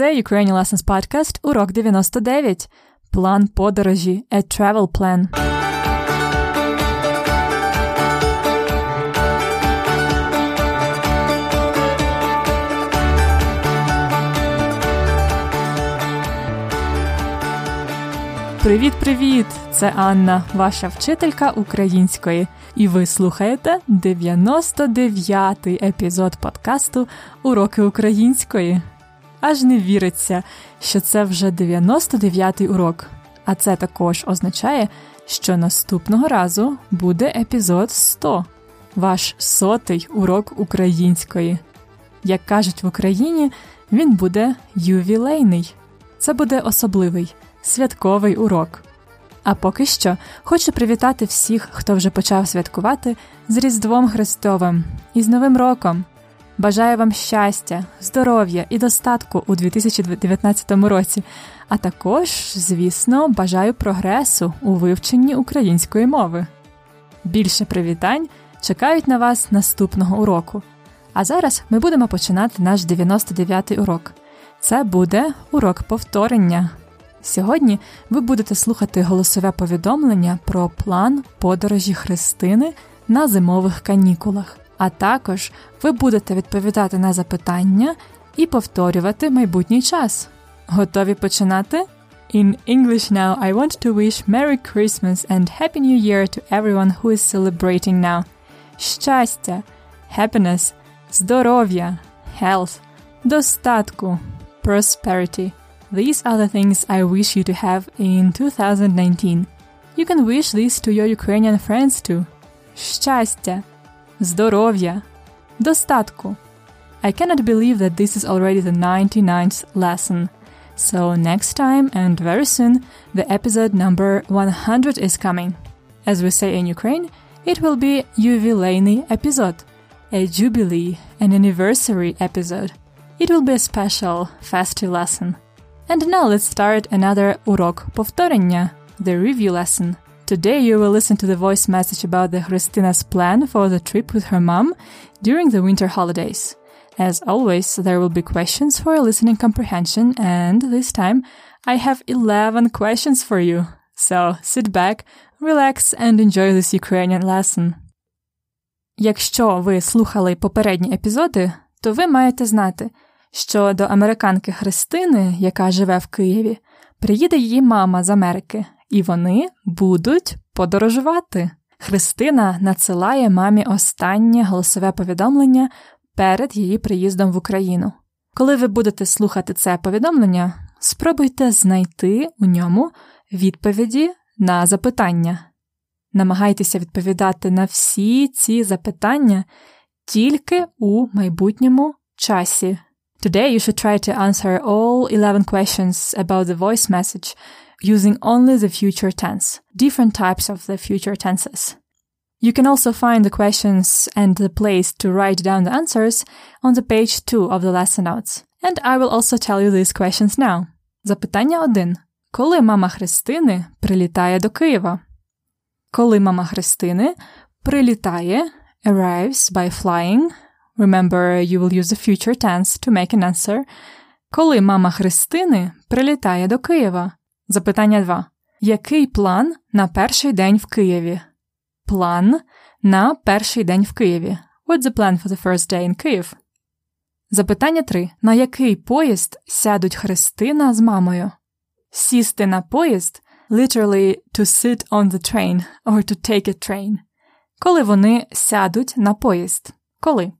Це Ukrainian Lessons Podcast, урок 99. План подорожі A Travel Plan. Привіт-привіт! Це Анна, ваша вчителька української, і ви слухаєте 99-й епізод подкасту Уроки української. Аж не віриться, що це вже 99-й урок. А це також означає, що наступного разу буде епізод 100, ваш сотий урок української. Як кажуть в Україні, він буде ювілейний. Це буде особливий святковий урок. А поки що хочу привітати всіх, хто вже почав святкувати з Різдвом Христовим і з Новим роком. Бажаю вам щастя, здоров'я і достатку у 2019 році, а також, звісно, бажаю прогресу у вивченні української мови. Більше привітань чекають на вас наступного уроку. А зараз ми будемо починати наш 99-й урок. Це буде урок повторення. Сьогодні ви будете слухати голосове повідомлення про план подорожі Христини на зимових канікулах, а також ви будете відповідати на запитання і повторювати майбутній час. Готові починати? In English now, I want to wish Merry Christmas and Happy New Year to everyone who is celebrating now. Щастя, happiness, здоров'я, health, достатку, prosperity. These are the things I wish you to have in 2019. You can wish this to your Ukrainian friends too. Щастя, здоров'я, достатку. I cannot believe that this is already the 99th lesson. So next time and very soon, the episode number 100 is coming. As we say in Ukraine, it will be ювілейний episode, a jubilee, an anniversary episode. It will be a special, festive lesson. And now let's start another урок повторення, the review lesson. Today you will listen to the voice message about the Christina's plan for the trip with her mom during the winter holidays. As always, there will be questions for listening comprehension, and this time I have 11 questions for you. So sit back, relax, and enjoy this Ukrainian lesson. Якщо ви слухали попередні епізоди, то ви маєте знати, що до американки Христини, яка живе в Києві, приїде її мама з Америки, і вони будуть подорожувати. Христина надсилає мамі останнє голосове повідомлення перед її приїздом в Україну. Коли ви будете слухати це повідомлення, спробуйте знайти у ньому відповіді на запитання. Намагайтеся відповідати на всі ці запитання тільки у майбутньому часі. Today you should try to answer all 11 questions about the voice message using only the future tense, different types of the future tenses. You can also find the questions and the place to write down the answers on the page 2 of the lesson notes. And I will also tell you these questions now. Запитання 1. Коли мама Христини прилітає до Києва? Коли мама Христини прилітає arrives by flying Remember, you will use the future tense to make an answer. Коли мама Христини прилітає до Києва? Запитання 2. Який план на перший день в Києві? План на перший день в Києві. What's the plan for the first day in Kyiv? Запитання 3. На який поїзд сядуть Христина з мамою? Сісти на поїзд literally to sit on the train or to take a train. Коли вони сядуть на поїзд? Коли?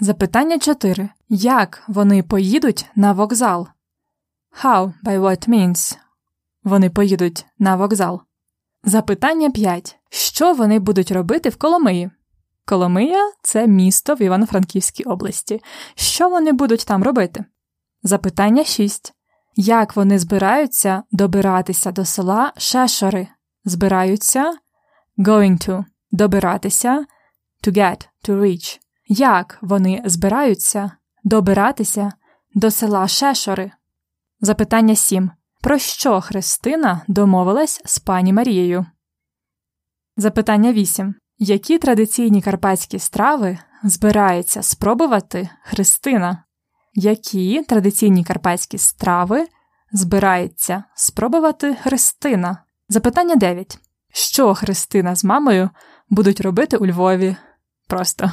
Запитання 4. Як вони поїдуть на вокзал? How, by what means? Вони поїдуть на вокзал. Запитання 5. Що вони будуть робити в Коломиї? Коломия це місто в Івано-Франківській області. Що вони будуть там робити? Запитання 6. Як вони збираються добиратися до села Шешори? Збираються going to добиратися to get, to reach. Як вони збираються добиратися до села Шешори? Запитання 7. Про що Христина домовилась з пані Марією? Запитання 8. Які традиційні карпатські страви збирається спробувати Христина? Які традиційні карпатські страви збирається спробувати Христина? Запитання 9. Що Христина з мамою будуть робити у Львові? Просто.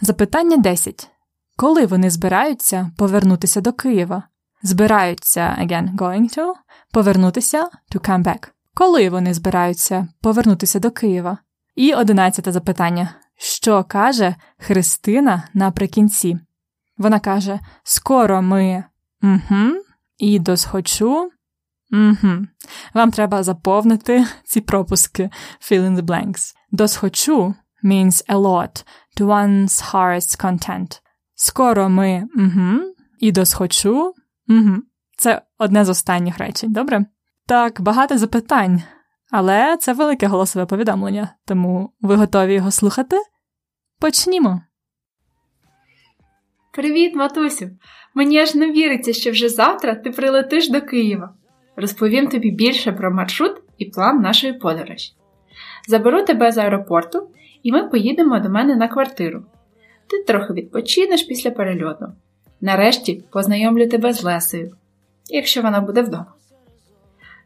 Запитання 10. Коли вони збираються повернутися до Києва? Збираються again going to повернутися to come back. Коли вони збираються повернутися до Києва? І одинадцяте запитання. Що каже Христина наприкінці? Вона каже: Скоро ми угу, і досхочу. Угу. Вам треба заповнити ці пропуски fill in the blanks. Досхочу means a lot to one's heart's content. Скоро ми угу, і досхочу. Угу. Це одне з останніх речень, добре? Так, багато запитань, але це велике голосове повідомлення, тому ви готові його слухати? Почнімо. Привіт, матусю! Мені аж не віриться, що вже завтра ти прилетиш до Києва. Розповім тобі більше про маршрут і план нашої подорожі. Заберу тебе з аеропорту, і ми поїдемо до мене на квартиру. Ти трохи відпочинеш після перельоту. Нарешті познайомлю тебе з Лесею, якщо вона буде вдома.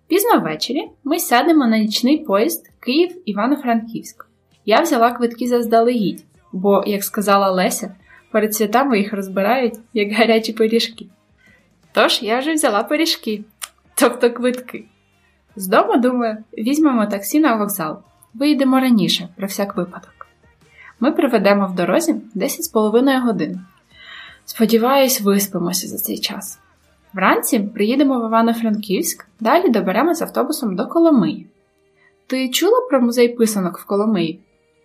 Пізно ввечері ми сядемо на нічний поїзд Київ Івано-Франківськ. Я взяла квитки заздалегідь, бо, як сказала Леся, перед святами їх розбирають як гарячі пиріжки. Тож я вже взяла пиріжки, тобто квитки. З дому, думаю, візьмемо таксі на вокзал, виїдемо раніше, про всяк випадок. Ми проведемо в дорозі 10,5 годин. Сподіваюсь, виспимося за цей час. Вранці приїдемо в Івано-Франківськ, далі доберемося автобусом до Коломиї. Ти чула про музей писанок в Коломиї?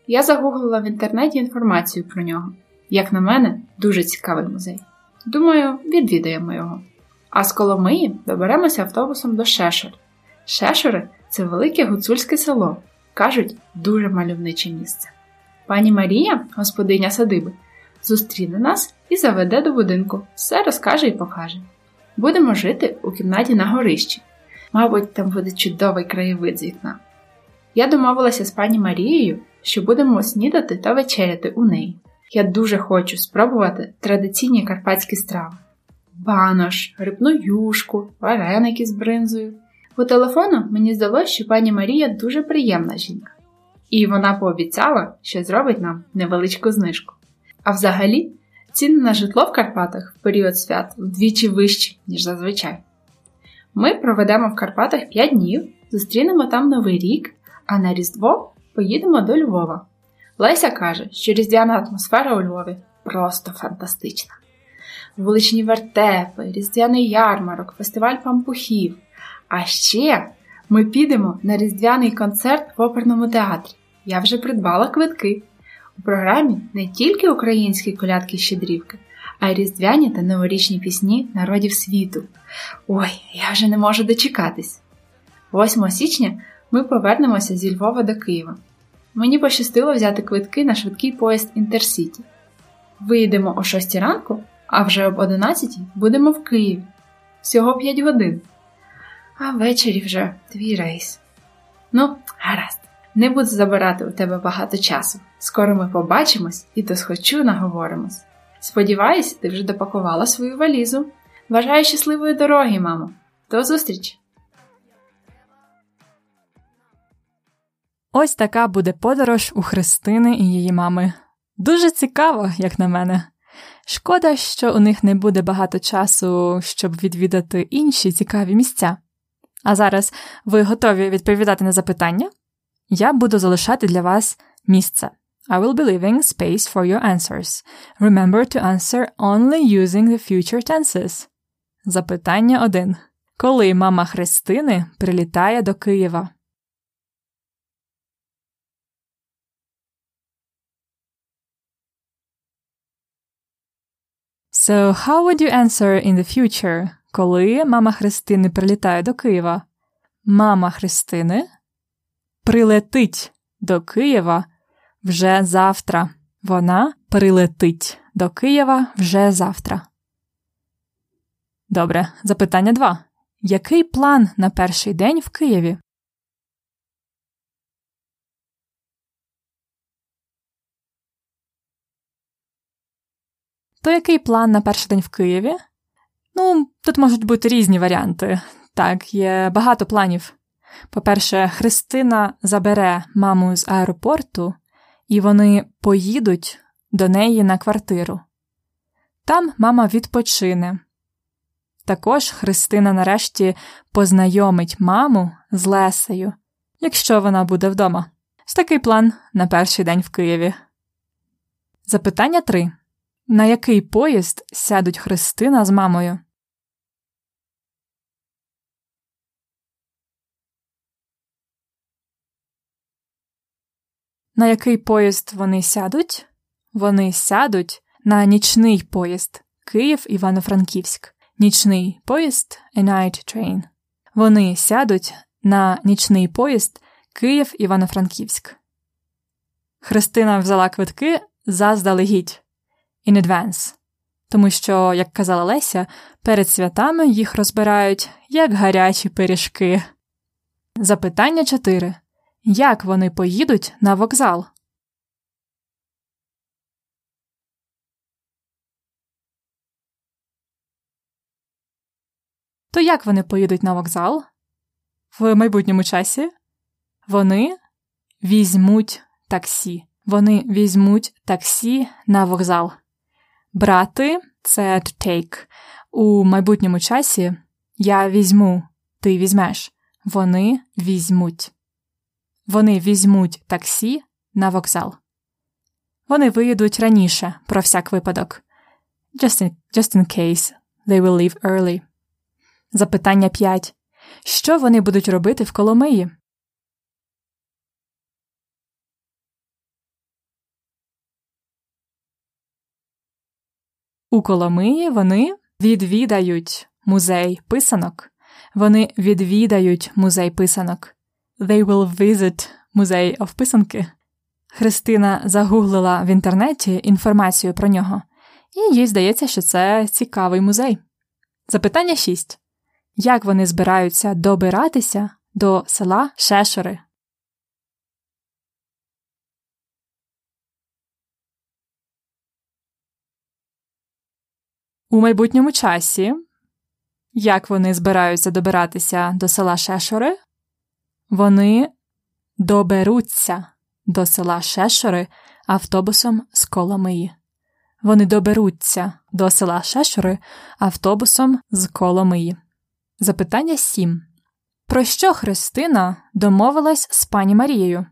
Я загуглила в інтернеті інформацію про нього. Як на мене, дуже цікавий музей. Думаю, відвідаємо його. А з Коломиї доберемося автобусом до Шешор. Шешори це велике гуцульське село. Кажуть, дуже мальовниче місце. Пані Марія, господиня садиби, зустріне нас і заведе до будинку, все розкаже і покаже. Будемо жити у кімнаті на горищі. Мабуть, там буде чудовий краєвид з вікна. Я домовилася з пані Марією, що будемо снідати та вечеряти у неї. Я дуже хочу спробувати традиційні карпатські страви: банош, рибну юшку, вареники з бринзою. По телефону мені здалося, що пані Марія дуже приємна жінка, і вона пообіцяла, що зробить нам невеличку знижку. А взагалі, ціни на житло в Карпатах в період свят вдвічі вищі, ніж зазвичай. Ми проведемо в Карпатах 5 днів, зустрінемо там Новий рік, а на Різдво поїдемо до Львова. Леся каже, що різдвяна атмосфера у Львові просто фантастична. Вуличні вертепи, різдвяний ярмарок, фестиваль пампухів. А ще ми підемо на різдвяний концерт в оперному театрі. Я вже придбала квитки. У програмі не тільки українські колядки щедрівки, а й різдвяні та новорічні пісні народів світу. Ой, я вже не можу дочекатись. 8 січня ми повернемося зі Львова до Києва. Мені пощастило взяти квитки на швидкий поїзд Інтерсіті. Виїдемо о 6 ранку, а вже об 11 будемо в Києві. Всього 5 годин. А ввечері вже твій рейс. Ну, гаразд, не буду забирати у тебе багато часу. Скоро ми побачимось і досхочу наговоримось. Сподіваюсь, ти вже допакувала свою валізу. Бажаю щасливої дороги, мамо. До зустрічі! Ось така буде подорож у Христини і її мами. Дуже цікаво, як на мене. Шкода, що у них не буде багато часу, щоб відвідати інші цікаві місця. А зараз ви готові відповідати на запитання? Я буду залишати для вас місце. I will be leaving space for your answers. Remember to answer only using the future tenses. Запитання 1. Коли мама Христини прилітає до Києва? So, how would you answer in the future, коли мама Христини прилітає до Києва? Мама Христини прилетить до Києва вже завтра. Вона прилетить до Києва вже завтра. Добре. Запитання 2. Який план на перший день в Києві? То який план на перший день в Києві? Ну, тут можуть бути різні варіанти. Так, є багато планів. По-перше, Христина забере маму з аеропорту, і вони поїдуть до неї на квартиру. Там мама відпочине. Також Христина нарешті познайомить маму з Лесею, якщо вона буде вдома. Ось такий план на перший день в Києві. Запитання 3. На який поїзд сядуть Христина з мамою? На який поїзд вони сядуть? Вони сядуть на нічний поїзд Київ Івано-Франківськ. Нічний поїзд A Night Train. Вони сядуть на нічний поїзд Київ Івано-Франківськ. Христина взяла квитки заздалегідь in advance. Тому що, як казала Леся, перед святами їх розбирають як гарячі пиріжки. Запитання 4. Як вони поїдуть на вокзал? То як вони поїдуть на вокзал? В майбутньому часі вони візьмуть таксі. Вони візьмуть таксі на вокзал. Брати це to take. У майбутньому часі я візьму, ти візьмеш. Вони візьмуть. Вони візьмуть таксі на вокзал. Вони виїдуть раніше про всяк випадок. Just in, just in case they will leave early. Запитання 5. Що вони будуть робити в Коломиї? У Коломиї вони відвідають музей писанок. Вони відвідають музей писанок. They will visit музей of писанки. Христина загуглила в інтернеті інформацію про нього, і їй здається, що це цікавий музей. Запитання 6. Як вони збираються добиратися до села Шешори? У майбутньому часі, як вони збираються добиратися до села Шешори, вони доберуться до села Шешори автобусом з Коломиї. Вони доберуться до села Шешори автобусом з Коломиї. Запитання 7. Про що Христина домовилась з пані Марією?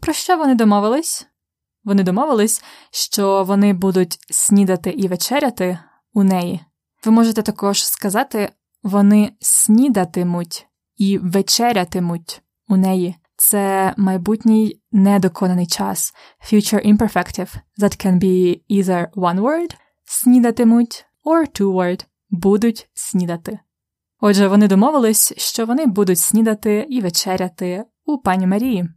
Про що вони домовились? Вони домовились, що вони будуть снідати і вечеряти у неї. Ви можете також сказати, вони снідатимуть і вечерятимуть у неї. Це майбутній недоконаний час, future imperfective that can be either one word снідатимуть or two word будуть снідати. Отже, вони домовились, що вони будуть снідати і вечеряти у пані Марії.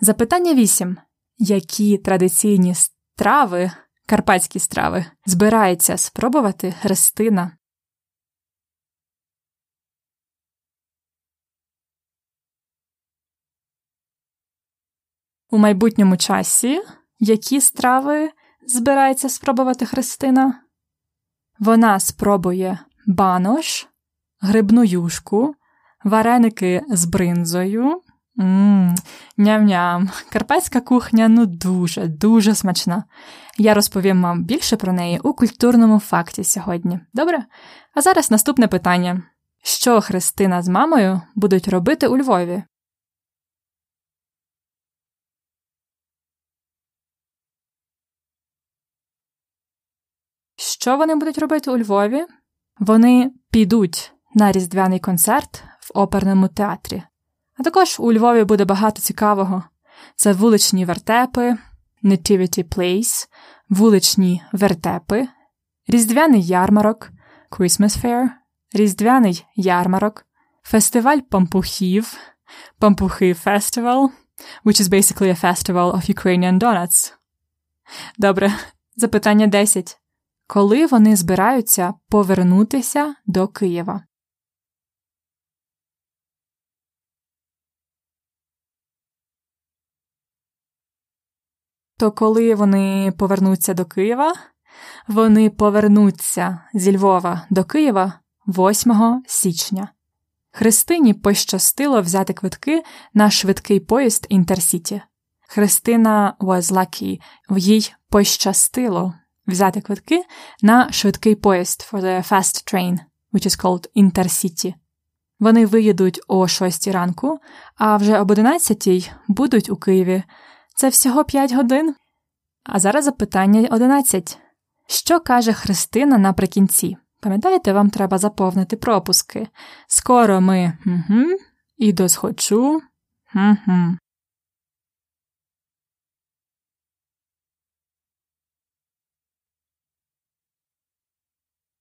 Запитання 8. Які традиційні страви, карпатські страви, збирається спробувати Христина? У майбутньому часі які страви збирається спробувати Христина? Вона спробує банош, грибну юшку, вареники з бринзою. Ммм, ням-ням. Карпатська кухня ну дуже, дуже смачна. Я розповім вам більше про неї у культурному факті сьогодні. Добре? А зараз наступне питання: що Христина з мамою будуть робити у Львові? Що вони будуть робити у Львові? Вони підуть на різдвяний концерт в оперному театрі. А також у Львові буде багато цікавого: це вуличні вертепи, Nativity Place, вуличні вертепи, різдвяний ярмарок, Christmas Fair, різдвяний ярмарок, фестиваль пампухів, Пампухи Festival, which is basically a festival of Ukrainian donuts. Добре, запитання 10 коли вони збираються повернутися до Києва. То коли вони повернуться до Києва, вони повернуться зі Львова до Києва 8 січня. Христині пощастило взяти квитки на швидкий поїзд Інтерсіті. Христина was lucky, їй пощастило взяти квитки на швидкий поїзд for the fast train, which is called Intercity. Вони виїдуть о 6 ранку, а вже об 11 будуть у Києві. Це всього 5 годин. А зараз запитання 11. Що каже Христина наприкінці? Пам'ятаєте, вам треба заповнити пропуски. Скоро ми угу, і досхочу. Угу.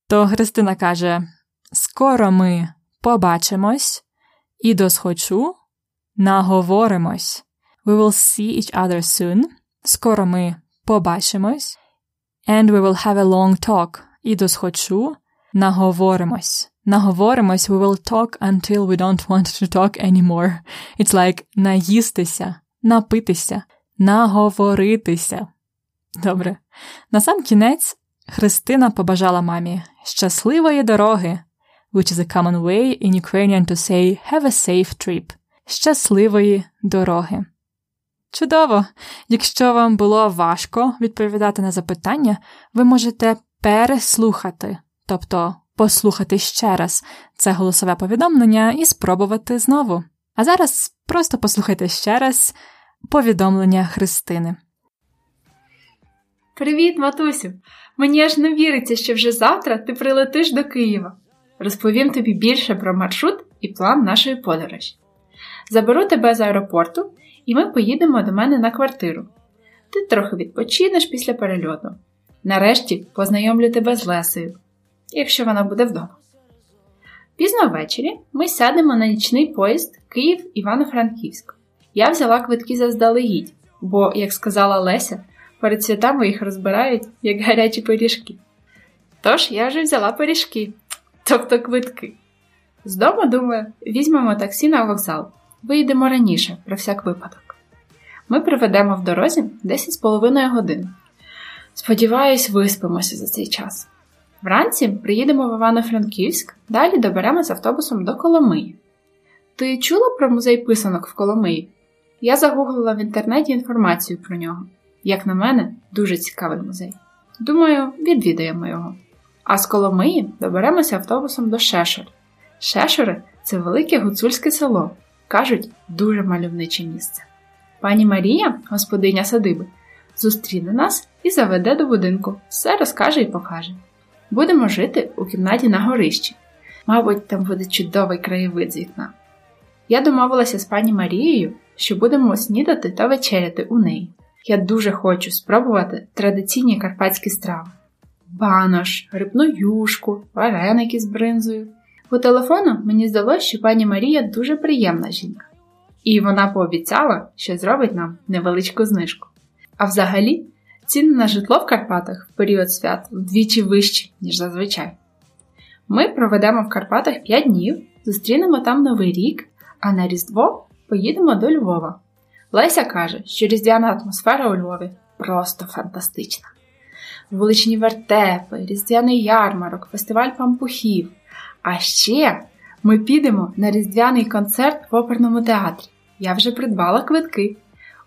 То Христина каже: Скоро ми побачимось і досхочу, наговоримось. We will see each other soon. Скоро ми побачимось. And we will have a long talk. І досхочу, наговоримось. Наговоримось, we will talk until we don't want to talk anymore. It's like наїстися, напитися, наговоритися. Добре. На сам кінець Христина побажала мамі щасливої дороги, which is a common way in Ukrainian to say have a safe trip. Щасливої дороги. Чудово! Якщо вам було важко відповідати на запитання, ви можете переслухати, тобто послухати ще раз це голосове повідомлення і спробувати знову. А зараз просто послухайте ще раз повідомлення Христини. Привіт, матусю! Мені аж не віриться, що вже завтра ти прилетиш до Києва. Розповім тобі більше про маршрут і план нашої подорожі. Заберу тебе з аеропорту, і ми поїдемо до мене на квартиру. Ти трохи відпочинеш після перельоту. Нарешті познайомлю тебе з Лесею, якщо вона буде вдома. Пізно ввечері ми сядемо на нічний поїзд Київ Івано-Франківськ. Я взяла квитки заздалегідь, бо, як сказала Леся, перед святами їх розбирають як гарячі пиріжки. Тож я вже взяла пиріжки, тобто квитки. З дому, думаю, візьмемо таксі на вокзал, виїдемо раніше, про всяк випадок. Ми проведемо в дорозі 10,5 годин. Сподіваюсь, виспимося за цей час. Вранці приїдемо в Івано-Франківськ, далі доберемося автобусом до Коломиї. Ти чула про музей писанок в Коломиї? Я загуглила в інтернеті інформацію про нього. Як на мене, дуже цікавий музей. Думаю, відвідаємо його. А з Коломиї доберемося автобусом до Шешор. Шешори це велике гуцульське село. Кажуть, дуже мальовниче місце. Пані Марія, господиня садиби, зустріне нас і заведе до будинку, все розкаже і покаже. Будемо жити у кімнаті на горищі. Мабуть, там буде чудовий краєвид з вікна. Я домовилася з пані Марією, що будемо снідати та вечеряти у неї. Я дуже хочу спробувати традиційні карпатські страви: банош, грибну юшку, вареники з бринзою. По телефону мені здалося, що пані Марія дуже приємна жінка, і вона пообіцяла, що зробить нам невеличку знижку. А взагалі, ціни на житло в Карпатах в період свят вдвічі вищі, ніж зазвичай. Ми проведемо в Карпатах 5 днів, зустрінемо там Новий рік, а на Різдво поїдемо до Львова. Леся каже, що різдвяна атмосфера у Львові просто фантастична. Вуличні вертепи, різдвяний ярмарок, фестиваль пампухів. А ще ми підемо на різдвяний концерт в оперному театрі. Я вже придбала квитки.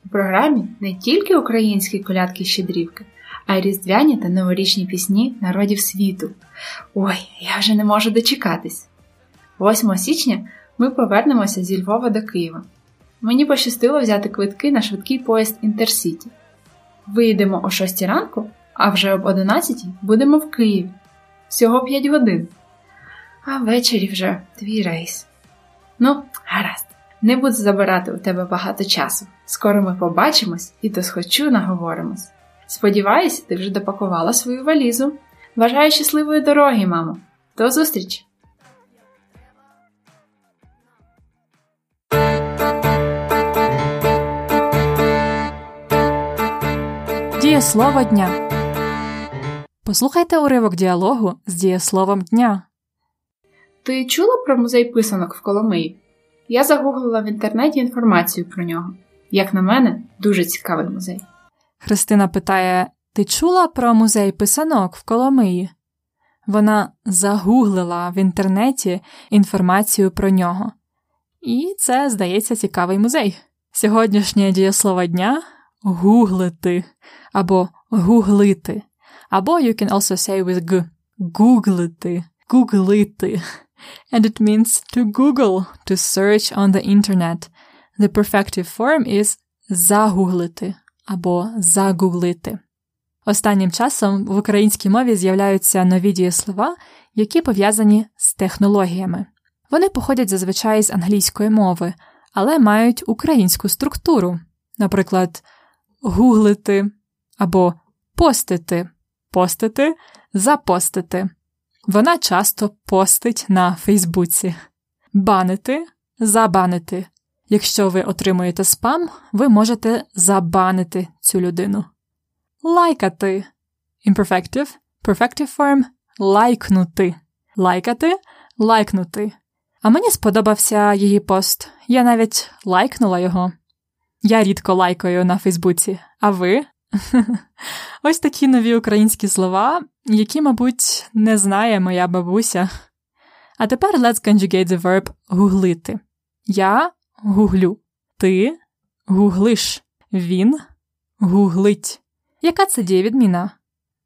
У програмі не тільки українські колядки щедрівки, а й різдвяні та новорічні пісні народів світу. Ой, я вже не можу дочекатись. 8 січня ми повернемося зі Львова до Києва. Мені пощастило взяти квитки на швидкий поїзд Інтерсіті. Виїдемо о 6 ранку, а вже об 11 будемо в Києві. Всього 5 годин. А ввечері вже твій рейс. Ну, гаразд, не буду забирати у тебе багато часу. Скоро ми побачимось і досхочу наговоримось. Сподіваюсь, ти вже допакувала свою валізу. Бажаю щасливої дороги, мамо. До зустрічі! Дієслово дня. Послухайте уривок діалогу з дієсловом дня. Ти чула про музей писанок в Коломиї? Я загуглила в інтернеті інформацію про нього. Як на мене, дуже цікавий музей. Христина питає: Ти чула про музей писанок в Коломиї? Вона загуглила в інтернеті інформацію про нього. І це, здається, цікавий музей. Сьогоднішнє дієслово дня гуглити або гуглити. Або you can also say with g гуглити, гуглити. And it means to Google, to search on the internet. The perfective form is загуглити або загуглити. Останнім часом в українській мові з'являються нові дієслова, які пов'язані з технологіями. Вони походять зазвичай з англійської мови, але мають українську структуру, наприклад, гуглити або постити, постити, запостити. Вона часто постить на Фейсбуці, банити, забанити. Якщо ви отримуєте спам, ви можете забанити цю людину. Лайкати. Imperfective, perfective form лайкнути. Лайкати, лайкнути. А мені сподобався її пост. Я навіть лайкнула його. Я рідко лайкаю на Фейсбуці. А ви? Ось такі нові українські слова, які, мабуть, не знає моя бабуся. А тепер let's conjugate the verb гуглити. Я гуглю. Ти гуглиш. Він гуглить. Яка це дієвідміна?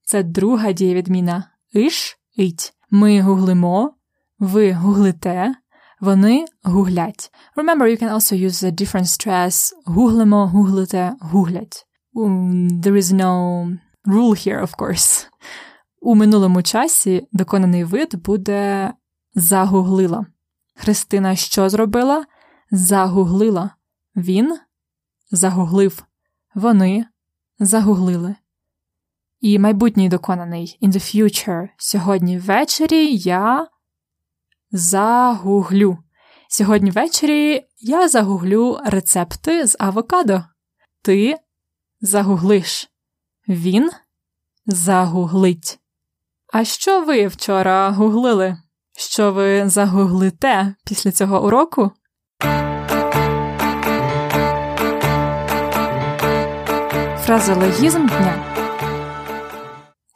Це друга дієвідміна. Иш ить. Ми гуглимо, ви гуглите, вони гуглять. Remember, you can also use the different stress гуглимо, гуглите, гуглять. There is no rule here, of course. У минулому часі доконаний вид буде загуглила. Христина що зробила? Загуглила. Він загуглив. Вони загуглили. І майбутній доконаний in the future. Сьогодні ввечері я загуглю. Сьогодні ввечері я загуглю рецепти з авокадо. Ти загуглиш. Він загуглить. А що ви вчора гуглили? Що ви загуглите після цього уроку? Фразологізм дня.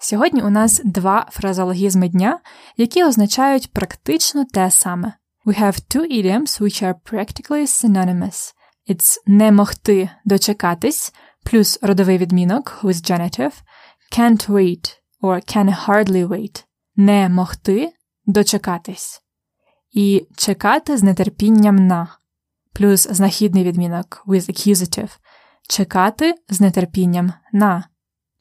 Сьогодні у нас два фразологізми дня, які означають практично те саме. We have two idioms which are practically synonymous. It's не могти дочекатись плюс родовий відмінок with genitive, can't wait or can hardly wait. Не могти дочекатись. І чекати з нетерпінням на плюс знахідний відмінок with accusative. Чекати з нетерпінням на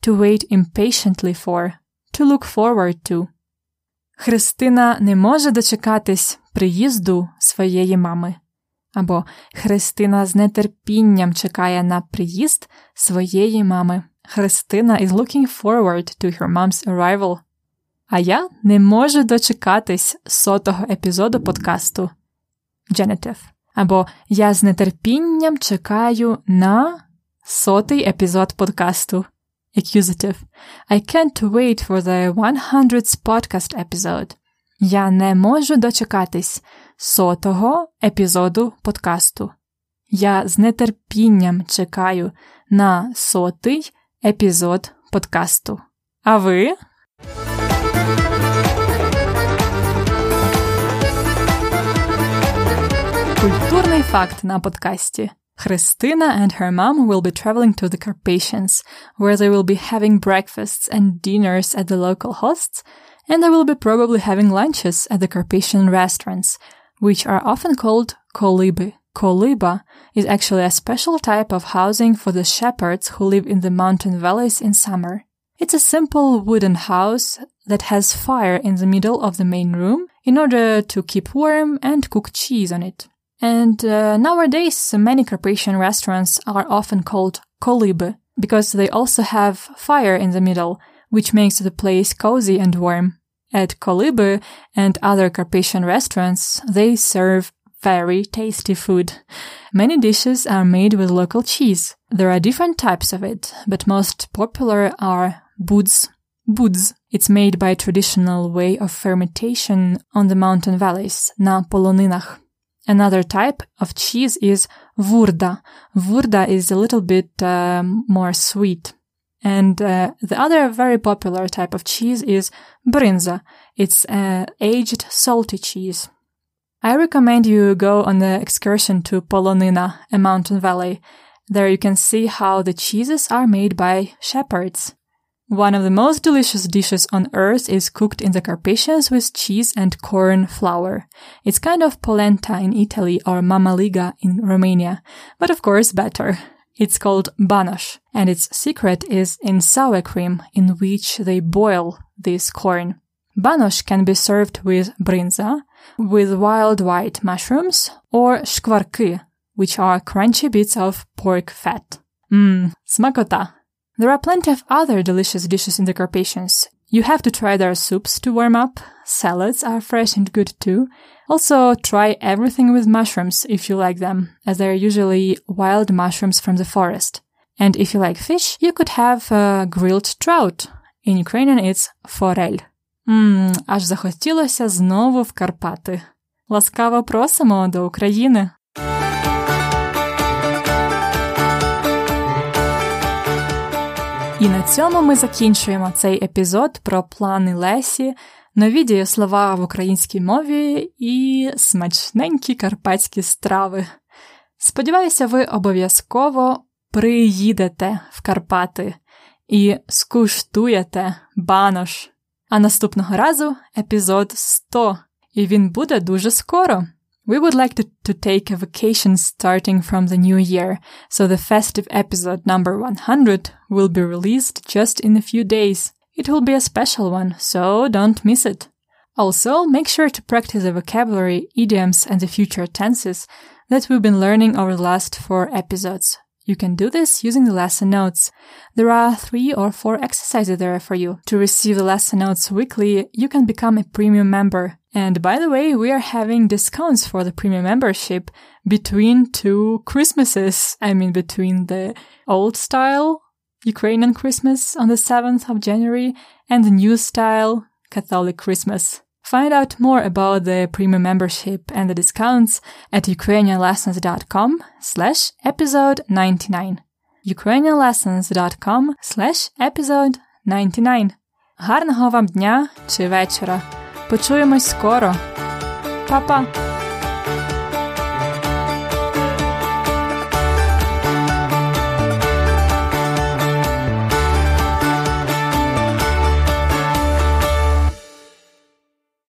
to wait impatiently for, to look forward to. Христина не може дочекатись приїзду своєї мами. Або Христина з нетерпінням чекає на приїзд своєї мами. Христина is looking forward to her mom's arrival. А я не можу дочекатись сотого епізоду подкасту. Genitive. Або я з нетерпінням чекаю на сотий епізод подкасту. Accusative. I can't wait for the 100th podcast episode. Я не можу дочекатись сотого епізоду подкасту. Я з нетерпінням чекаю на сотий епізод подкасту. А ви? Культурний факт на подкасті. Christina and her mom will be traveling to the Carpathians, where they will be having breakfasts and dinners at the local hosts, and they will be probably having lunches at the Carpathian restaurants, which are often called koliby. Koliba is actually a special type of housing for the shepherds who live in the mountain valleys in summer. It's a simple wooden house that has fire in the middle of the main room in order to keep warm and cook cheese on it. And uh, nowadays, many Carpathian restaurants are often called kolib because they also have fire in the middle, which makes the place cozy and warm. At Kolib and other Carpathian restaurants, they serve very tasty food. Many dishes are made with local cheese. There are different types of it, but most popular are buds. Buds. It's made by traditional way of fermentation on the mountain valleys, na. Another type of cheese is vurda. Vurda is a little bit um, more sweet. And uh, the other very popular type of cheese is brinza. It's uh, aged salty cheese. I recommend you go on the excursion to Polonina, a mountain valley. There you can see how the cheeses are made by shepherds. One of the most delicious dishes on earth is cooked in the Carpathians with cheese and corn flour. It's kind of polenta in Italy or mamaliga in Romania, but of course better. It's called banosh, and its secret is in sour cream in which they boil this corn. Banosh can be served with brinza, with wild white mushrooms, or shkvarky, which are crunchy bits of pork fat. Mmm, smakota. There are plenty of other delicious dishes in the Carpathians. You have to try their soups to warm up. Salads are fresh and good too. Also, try everything with mushrooms if you like them, as they are usually wild mushrooms from the forest. And if you like fish, you could have uh, grilled trout. In Ukrainian it's forel. Ммм, аж захотілося знову в Карпати. Ласкаво просимо до України. І на цьому ми закінчуємо цей епізод про плани Лесі, нові дієслова в українській мові і смачненькі карпатські страви. Сподіваюся, ви обов'язково приїдете в Карпати і скуштуєте банош. А наступного разу епізод 100, і він буде дуже скоро. We would like to, to take a vacation starting from the new year, so the festive episode number 100 will be released just in a few days. It will be a special one, so don't miss it. Also, make sure to practice the vocabulary, idioms, and the future tenses that we've been learning over the last four episodes. you can do this using the lesson notes. There are three or four exercises there for you. To receive the lesson notes weekly, you can become a premium member. And by the way, we are having discounts for the premium membership between two Christmases. I mean, between the old style Ukrainian Christmas on the 7th of January and the new style Catholic Christmas. Find out more about the premium membership and the discounts at ukrainianlessons.com slash episode 99. ukrainianlessons.com slash episode 99. Гарного вам дня чи вечора. Почуємось скоро. Па-па!